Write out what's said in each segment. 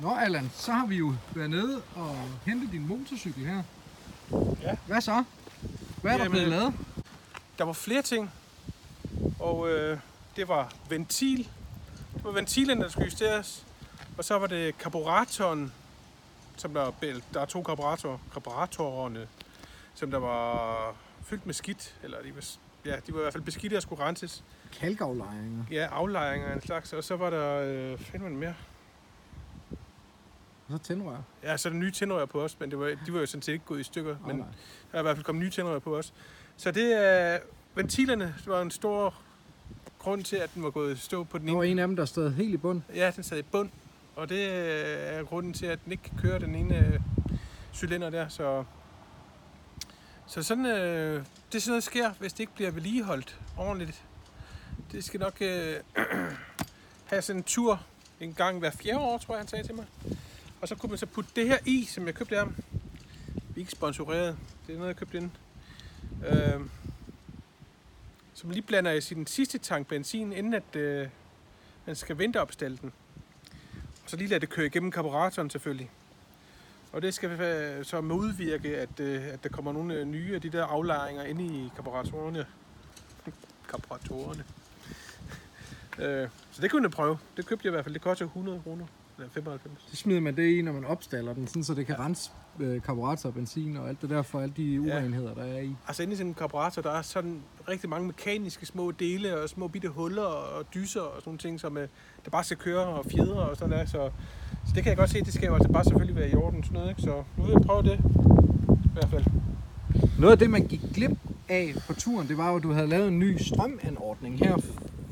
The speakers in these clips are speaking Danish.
Nå, Allan, så har vi jo været nede og hentet din motorcykel her. Ja. Hvad så? Hvad er der Jamen, blevet lavet? Der var flere ting, og øh, det var ventil. Det var ventilen, der skulle justeres. Og så var det karburatoren, som der, der er to karburatorer, karburatorerne, som der var fyldt med skidt, eller de var, ja, de var i hvert fald beskidte og skulle renses. Kalkaflejringer. Ja, aflejringer af en slags, og så var der, øh, finder man mere? Og så tændrør. Ja, så er der nye tændrør på os, men det var, de var jo sådan set ikke gået i stykker, men nej. der er i hvert fald kommet nye tændrør på os. Så det er, ventilerne var en stor grund til, at den var gået i stå på den Der var ene. en af dem, der stod helt i bund. Ja, den sad i bund, og det er grunden til, at den ikke kan køre den ene øh, cylinder der, så... Så sådan, øh, det er sådan noget, der sker, hvis det ikke bliver vedligeholdt ordentligt. Det skal nok øh, have sådan en tur en gang hver fjerde år, tror jeg, han sagde til mig. Og så kunne man så putte det her i, som jeg købte af ham. Vi er ikke sponsoreret. Det er noget, jeg købte ind. Øh, som lige blander i sin sidste tank benzin, inden at øh, man skal vinteropstille den. Og så lige lade det køre igennem karburatoren selvfølgelig. Og det skal så modvirke, at, øh, at der kommer nogle øh, nye af de der aflejringer ind i karburatorerne. Karburatorerne. øh, så det kunne jeg prøve. Det købte jeg i hvert fald. Det koster 100 kroner. Eller 95. Så smider man det i, når man opstaller den, sådan, så det kan rense øh, karburator, benzin og alt det der for alle de urenheder, der er i. Altså inde i sådan en karburator, der er sådan rigtig mange mekaniske små dele og små bitte huller og dyser og sådan nogle ting, som øh, der bare skal køre og fjedre og sådan der. Så, så det kan jeg godt se, det skal jo altså bare selvfølgelig være i orden sådan noget, ikke? Så nu vil jeg prøve det. I hvert fald. Noget af det, man gik glip af på turen, det var jo, at du havde lavet en ny strømanordning her.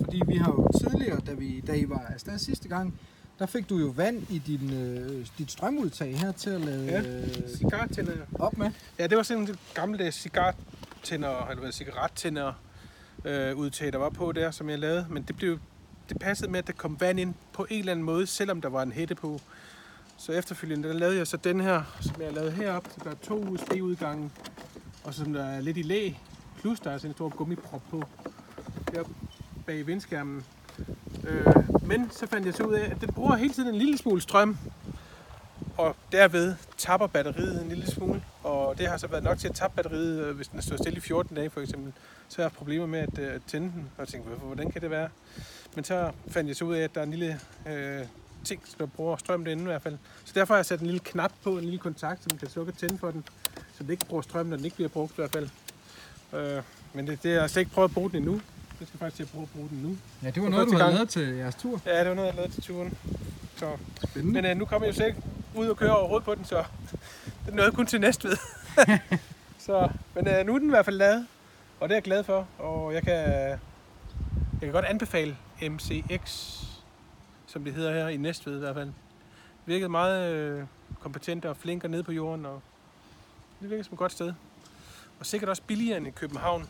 Fordi vi har jo tidligere, da, vi, da I var afsted sidste gang, der fik du jo vand i din, øh, dit strømudtag her til at lade Ja. øh, Cigartænder. op med. Ja, det var sådan en gammeldags cigartænder, eller hvad, cigarettænder øh, udtag, der var på der, som jeg lavede. Men det blev det passede med, at der kom vand ind på en eller anden måde, selvom der var en hætte på. Så efterfølgende, der lavede jeg så den her, som jeg lavede herop. Så der er to USB-udgange, og så der er lidt i læ. Plus der er sådan en stor gummiprop på. Deroppe bag vindskærmen. Øh, men så fandt jeg så ud af, at den bruger hele tiden en lille smule strøm. Og derved tapper batteriet en lille smule. Og det har så været nok til at tappe batteriet, øh, hvis den står stille i 14 dage for eksempel. Så har jeg haft problemer med at øh, tænde den. Og tænkte, hvordan kan det være? Men så fandt jeg så ud af, at der er en lille øh, ting, der bruger strøm derinde i hvert fald. Så derfor har jeg sat en lille knap på, en lille kontakt, som kan slukke og tænde for den. Så den ikke bruger strøm, når den ikke bliver brugt i hvert fald. Øh, men det, det har jeg slet ikke prøvet at bruge den endnu. Jeg skal faktisk til at prøve at bruge den nu. Ja, det var noget, du havde gang. lavet til jeres tur. Ja, det var noget, jeg lavede til turen. Så. Spændende. Men øh, nu kommer jeg jo selv ud og køre overhovedet på den, så den nåede kun til Næstved. så, men øh, nu er den i hvert fald lavet, og det er jeg glad for. Og jeg kan, jeg kan godt anbefale MCX, som det hedder her i Næstved i hvert fald. Virkede meget øh, kompetent og flink og nede på jorden, og det virker som et godt sted. Og sikkert også billigere end i København,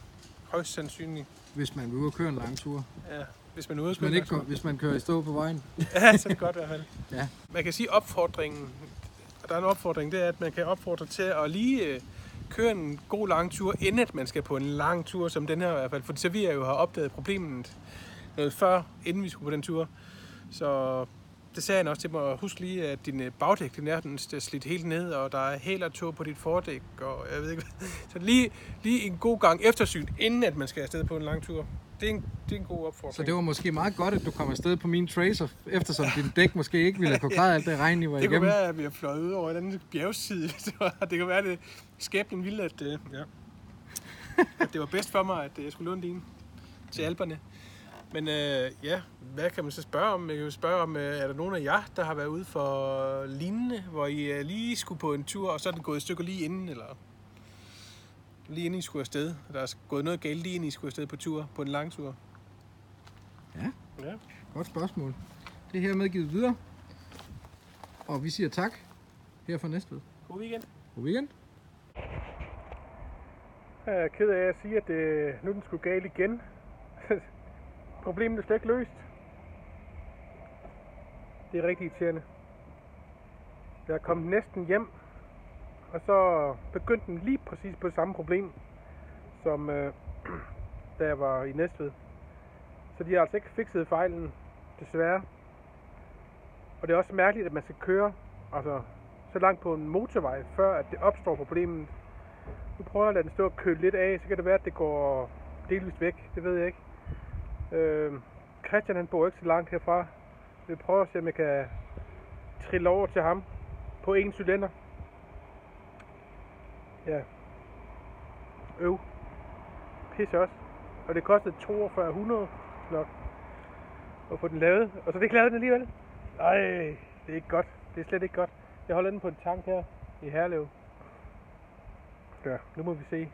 højst sandsynligt. Hvis man vil ud og køre en lang tur. Ja, hvis man er ude Hvis man, ikke går, hvis man kører i stå på vejen. Ja, så er det godt i hvert fald. Ja. Man kan sige opfordringen, der er en opfordring, det er, at man kan opfordre til at lige øh, køre en god lang tur, inden at man skal på en lang tur, som den her i hvert fald. For så vi jo har opdaget problemet noget før, inden vi skulle på den tur. Så det sagde han også til mig, husk lige, at din øh, bagdæk, den er den slidt helt ned, og der er hæl og tog på dit fordæk, og jeg ved ikke hvad. Så lige, lige en god gang eftersyn, inden at man skal afsted på en lang tur. Det er en, det er en god opfordring. Så det var måske meget godt, at du kom afsted på min Tracer, eftersom din dæk måske ikke ville kunne klare alt det regn, I var Det kunne igennem. være, at vi har fløjet ud over en anden bjergside. Det, det kan være, at det skæbnen ville, at, øh, ja. at det var bedst for mig, at øh, jeg skulle låne din til Alperne. Men øh, ja, hvad kan man så spørge om? Jeg kan jo spørge om, øh, er der nogen af jer, der har været ude for lignende, hvor I øh, lige skulle på en tur, og så er den gået et stykke lige inden, eller lige inden I skulle afsted? Der er gået noget galt lige inden I skulle afsted på tur, på en lang tur. Ja. Ja. Godt spørgsmål. Det er her medgivet videre. Og vi siger tak her fra Næstved. God weekend. God weekend. Jeg er ked af at sige, at øh, nu er den skulle galt igen. Problemet er slet ikke løst. Det er rigtig irriterende. Jeg er kommet næsten hjem, og så begyndte den lige præcis på det samme problem, som øh, da jeg var i Næstved. Så de har altså ikke fikset fejlen, desværre. Og det er også mærkeligt, at man skal køre altså, så langt på en motorvej, før at det opstår problemet. Nu prøver jeg at lade den stå og køle lidt af, så kan det være, at det går delvist væk. Det ved jeg ikke. Øh, Christian han bor ikke så langt herfra. Vi prøver at se, om jeg kan trille over til ham på en cylinder. Ja. Øv. Pisse også. Og det kostede 4200 nok at få den lavet. Og så fik det lavet den alligevel. Ej, det er ikke godt. Det er slet ikke godt. Jeg holder den på en tank her i Herlev. Ja, nu må vi se.